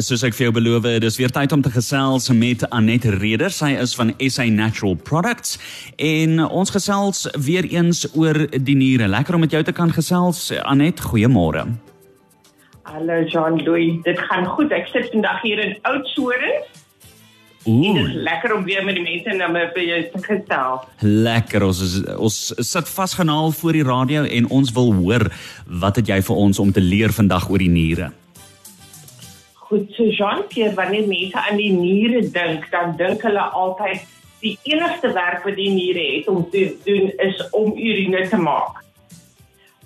Soos ek vir jou beloof dis weer tyd om te gesels met Anet Reder. Sy is van SA Natural Products en ons gesels weer eens oor die niere. Lekker om met jou te kan gesels. Anet, goeiemôre. Hallo Jean Louis. Dit gaan goed. Ek sit vandag hier in Oudtshoorn. Ooh. Dit is lekker om weer met die mense na my by jou te gesels. Lekker. Ons is, ons sit vasgenaal voor die radio en ons wil hoor wat het jy vir ons om te leer vandag oor die niere? Goed, so Jean-Pierre, wanneer mense aan die niere dink, dan dink hulle altyd die enigste werk wat die niere het om te doen is om urine te maak.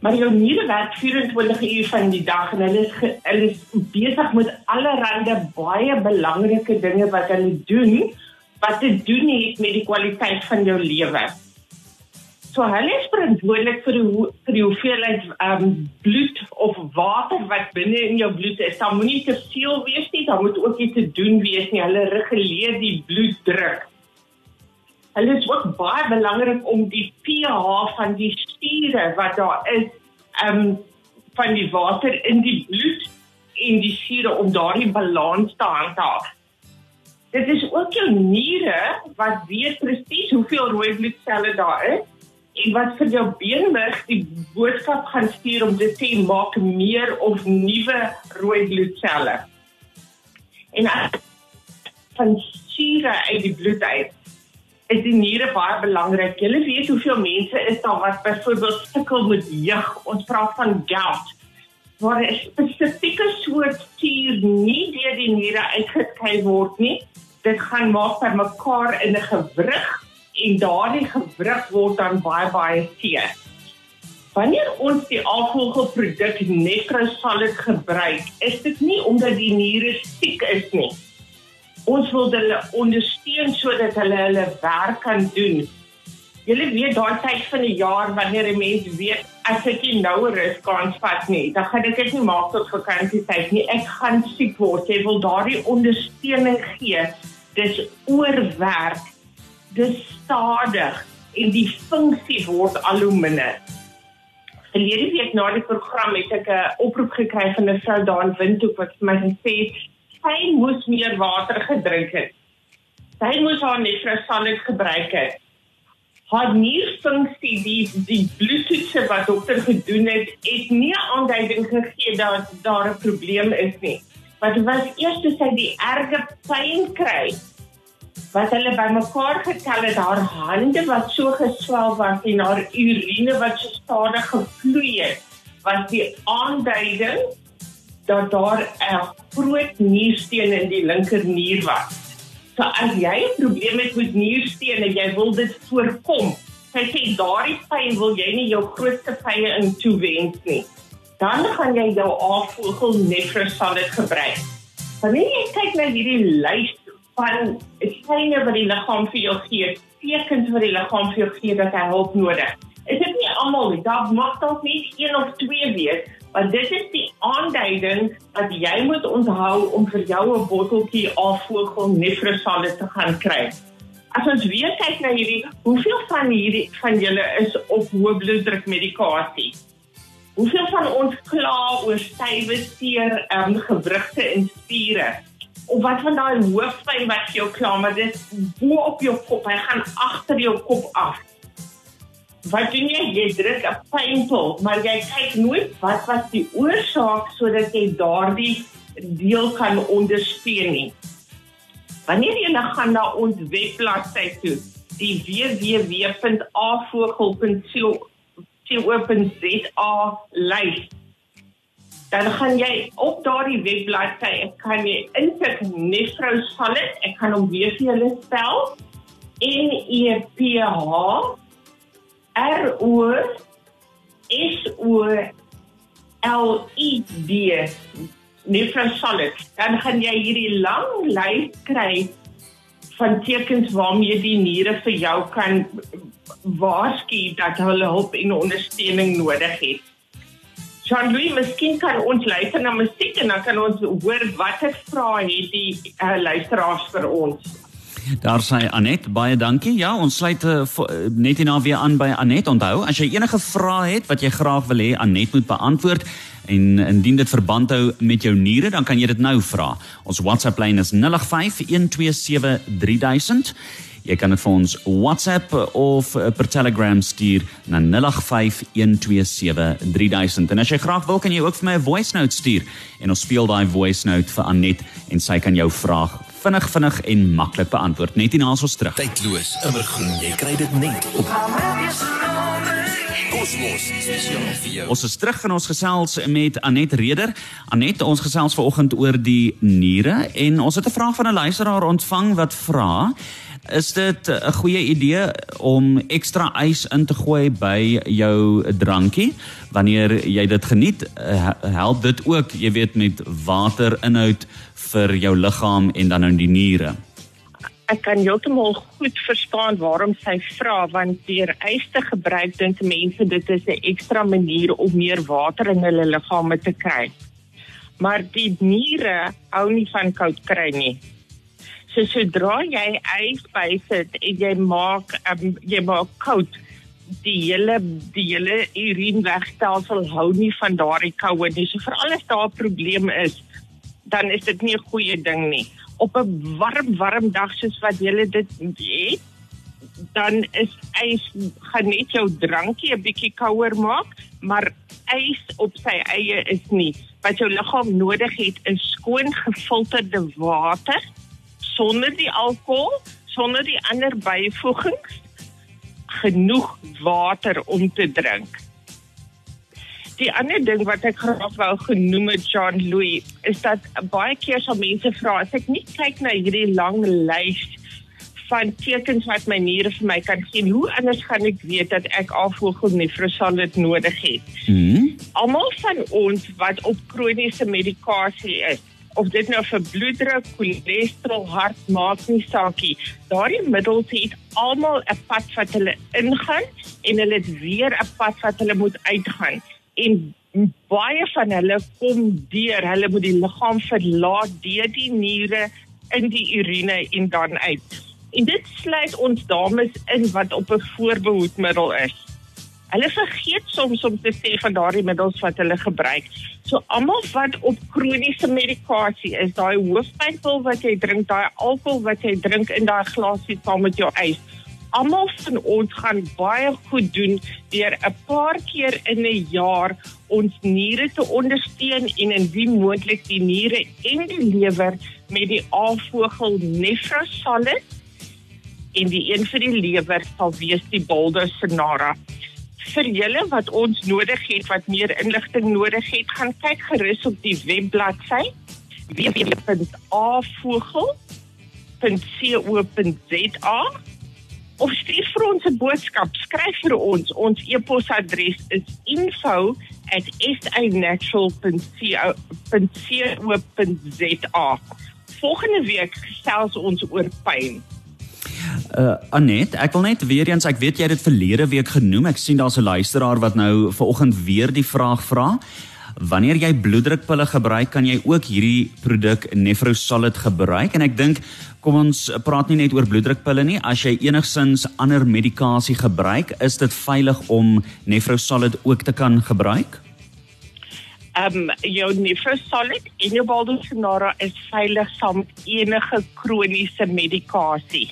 Maar jou niere werk 24 uur van die dag en hulle is hulle is besig met allerlei baie belangrike dinge wat hulle doen wat te doen het met die kwaliteit van jou lewe. So hulle is verantwoordelik vir die vir die hoeveelheid ehm um, bloed of water wat binne in jou bloed is. Daar moenie te veel wees nie, daar moet ook iets te doen wees nie. Hulle reguleer die bloeddruk. Hulle is ook baie belangrik om die pH van die spiere wat daar is, ehm um, van die water in die bloed en die spiere om daardie balans te handhaaf. Dit is ook jou niere wat weet presies hoeveel rooi bloedselle daar is en wat vir jou beenmerg die boodskap gaan stuur om dit te maak meer of nuwe rooi bloedselle. En van sure uit die bloed uit is die niere baie belangrik. Jy weet hoeveel mense is daar wat byvoorbeeld sukkel met jeug. Ons praat van gout. Waar 'n spesifieke soort suur nie deur die niere uitgekry word nie. Dit gaan maak by mekaar in 'n gewrig en daardie gewrig word dan baie baie seer. Wanneer ons die alkoholproduk Nephrosalid gebruik, is dit nie omdat die niere siek is nie. Ons wil hulle ondersteun sodat hulle hulle werk kan doen. Julle weet daai tyd van die jaar wanneer 'n mens weet as ek nie nou rus kan vat nie, dan gaan ek dit nie maak tot vakansie tyd nie. Ek gaan siek word. Jy wil daardie ondersteuning gee. Dis oorwerk dis stadig en die funksie word al hoe minder. Verlede week na die program het ek 'n oproep gekry van 'n vrou daar in Windhoek wat vir my gesê het sy moes meer water gedrink het. Sy moes haar nefrosalit gebruik het. Haar nierfunksie die die bloedtoetse wat dokter gedoen het, het nie aanduiding gegee dat daar 'n probleem is nie. Wat was eers toe sy die erge pyn kry wat hulle bymekaar getel het haar hande wat so geswel was en haar urine wat so stadig gevloei het was die aanduiding dat daar 'n groot niersteen in die linker nier was. So as jy 'n probleem het met niersteen en jy wil dit voorkom, sy sê daardie pyn wil jy nie jou grootste pyn in toewens nie. Dan gaan jy jou afvogel nefrosalit gebruik. Wanneer jy kyk na hierdie lys van syne wat die liggaam vir jou gee, tekens wat die liggaam vir jou gee dat hy hulp nodig. Is dit nie almal nie? Daar mag dalk net een of twee wees, maar dit is die aanduiding dat jy moet onthou om vir jou 'n botteltjie afvogel nefrosalit te gaan kry. As ons weer kyk na hierdie, hoeveel van hierdie van julle is op hoë bloeddruk medikasie? Hoeveel van ons kla oor stywe seer, ehm um, gewrigte en spiere? Of wat van daai hoofpyn wat jou kla, maar dit bo op jou kop, hy gaan agter jou kop af. Wat jy? Jy druk 'n pynpil, maar jy kyk nooit wat was die oorsaak sodat jy daardie deel kan ondersteun nie. Wanneer jy nou gaan na ons webbladsy toe, die www.avogel.co.za lys dan gaan jy op daardie webbladsy ek kan jy intik Nefrou Salad ek kan hom weer vir julle spel N E P H R O S O L I D Nefrou Salad dan gaan jy hierdie lang lys kry van tekens waarmee die niere vir jou kan waarsku dat hulle hulp en ondersteuning nodig het Jean-Louis, miskien kan ons luister na musiek en dan kan ons hoor watter vrae het die uh, luisteraars vir ons. Daar sê Anet, baie dankie. Ja, ons sluit uh, net hierna weer aan by Anet. Onthou, as jy enige vrae het wat jy graag wil hê Anet moet beantwoord en indien dit verband hou met jou niere, dan kan jy dit nou vra. Ons WhatsApp lyn is 0851273000. Jy kan dit vir ons WhatsApp of eh, per Telegram stuur na 0851273000. En as jy graag wil, kan jy ook vir my 'n voice note stuur en ons speel daai voice note vir Anet en sy kan jou vraag vinnig vinnig en maklik beantwoord net hierna as ons terug. Tydloos, immergroen, jy kry dit net op Kosmos spesiaal vir jou. Ons is terug in ons gesels met Anet Reder. Anet, ons gesels vanoggend oor die niere en ons het 'n vraag van 'n luisteraar ontvang wat vra Is dit 'n goeie idee om ekstra ys in te gooi by jou drankie wanneer jy dit geniet? Help dit ook, jy weet, met waterinhoud vir jou liggaam en dan nou die niere? Ek kan heeltemal goed verstaan waarom sy vra want deur ys te gebruik dink mense dit is 'n ekstra manier om meer water in hulle liggame te kry. Maar die niere hou nie van koud kry nie. So sodra jy ys bysit en jy maak um, jy maak koud die hele die hele urinewegstelsel hou nie van daardie koue nie. So veral as daar 'n probleem is, dan is dit nie 'n goeie ding nie. Op 'n warm warm dag soos wat jy dit het, dan is ys gaan net jou drankie 'n bietjie kouer maak, maar ys op sy eie is nie. Wat jou liggaam nodig het is skoon gefilterde water sonder die alkohol, sonder die ander byvoegings, genoeg water om te drink. Die ander ding wat ek graag wou genoem het John Louis is dat baie keer sal mense vra as ek nie kyk na hierdie lang lys van tekens wat my niere vir my kan gee, hoe anders gaan ek weet dat ek afvoegel nefrosalit nodig het? Mhm. Almal van ons wat op kroniese medikasie is, of dit nou vir bloeddruk, cholesterol, hart maak nie saakie. Daardie middels het almal 'n pad wat hulle ingaan en hulle het weer 'n pad wat hulle moet uitgaan. En baie van hulle kom deur, hulle moet die liggaam verlaat deur die niere in die urine en dan uit. En dit sluit ons dames in wat op 'n voorbehoedmiddel is. Hulle vergeet soms om te sê van daardie middels wat hulle gebruik. So almal wat op kroniese medikasie is, daai hoofpynpil wat jy drink, daai alkohol wat jy drink in daai glasie saam met jou ys. Almal van ons gaan baie goed doen deur 'n paar keer in 'n jaar ons niere te ondersteun en indien moontlik die niere en die lewer met die afvogel Nefrosalis en die een vir die lewer sal wees die Baldosinara vir julle wat ons nodig het wat meer inligting nodig het, gaan kyk gerus op die webbladsy www.avogel.co.za of stuur vir ons 'n boodskap, skryf vir ons. Ons e-posadres is info@snatural.co.za. Volgende week gesels ons oor pyn. Uh Anet, ek wil net weer eens, ek weet jy het dit verlede week genoem. Ek sien daar's 'n luisteraar wat nou vanoggend weer die vraag vra. Wanneer jy bloeddrukpille gebruik, kan jy ook hierdie produk Nefrosolid gebruik en ek dink kom ons praat nie net oor bloeddrukpille nie. As jy enigsins ander medikasie gebruik, is dit veilig om Nefrosolid ook te kan gebruik? Ehm um, jou Nefrosolid en jou Baldosinara is veilig saam enige kroniese medikasie.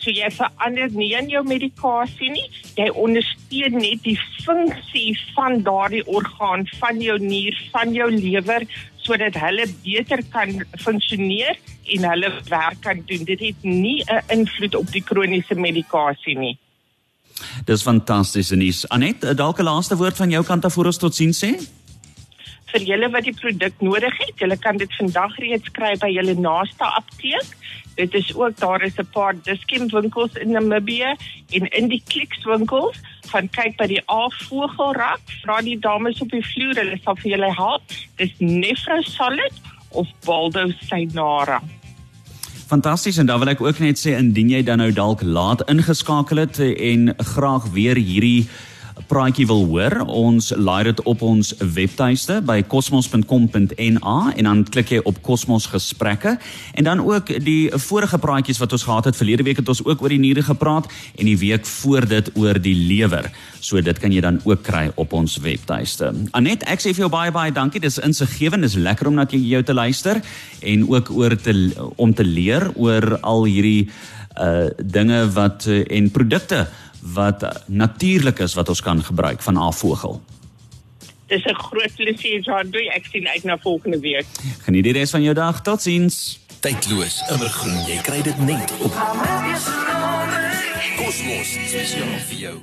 So jy verander nie in jou medikasie nie. Jy ondersteun net die funksie van daardie orgaan van jou nier, van jou lewer sodat hulle beter kan funksioneer en hulle werk kan doen. Dit het nie 'n invloed op die kroniese medikasie nie. Dis fantasties en is Anet, dalk 'n laaste woord van jou kant af voor ons tot sien sê? vir julle wat die produk nodig het. Julle kan dit vandag reeds kry by julle naaste apteek. Dit is ook daar is 'n paar Dischem winkels in Namibië en in die Clicks winkels. Gaan kyk by die Avogelrak. Vra die dames op die vloer, hulle sal vir julle help. Dis Nefro Solid of Baldo Synara. Fantasties en dan wil ek ook net sê indien jy dan nou dalk laat ingeskakel het en graag weer hierdie praatjie wil hoor, ons laai dit op ons webtuiste by cosmos.com.na en dan klik jy op Cosmos gesprekke en dan ook die vorige praatjies wat ons gehad het verlede week het ons ook oor die niere gepraat en die week voor dit oor die lewer. So dit kan jy dan ook kry op ons webtuiste. Anet, ek sê vir jou baie baie dankie. Dis insiggewend, dis lekker om na jou te luister en ook oor te om te leer oor al hierdie uh dinge wat uh, en produkte wat natuurlik is wat ons kan gebruik van afvogel. Dis 'n groot plesier, John. Doe ek sien uit na volgende week. Geniet die res van jou dag. Totsiens. Tydloos, immergroen. Jy kry dit net op Kosmos spesiaal vir jou.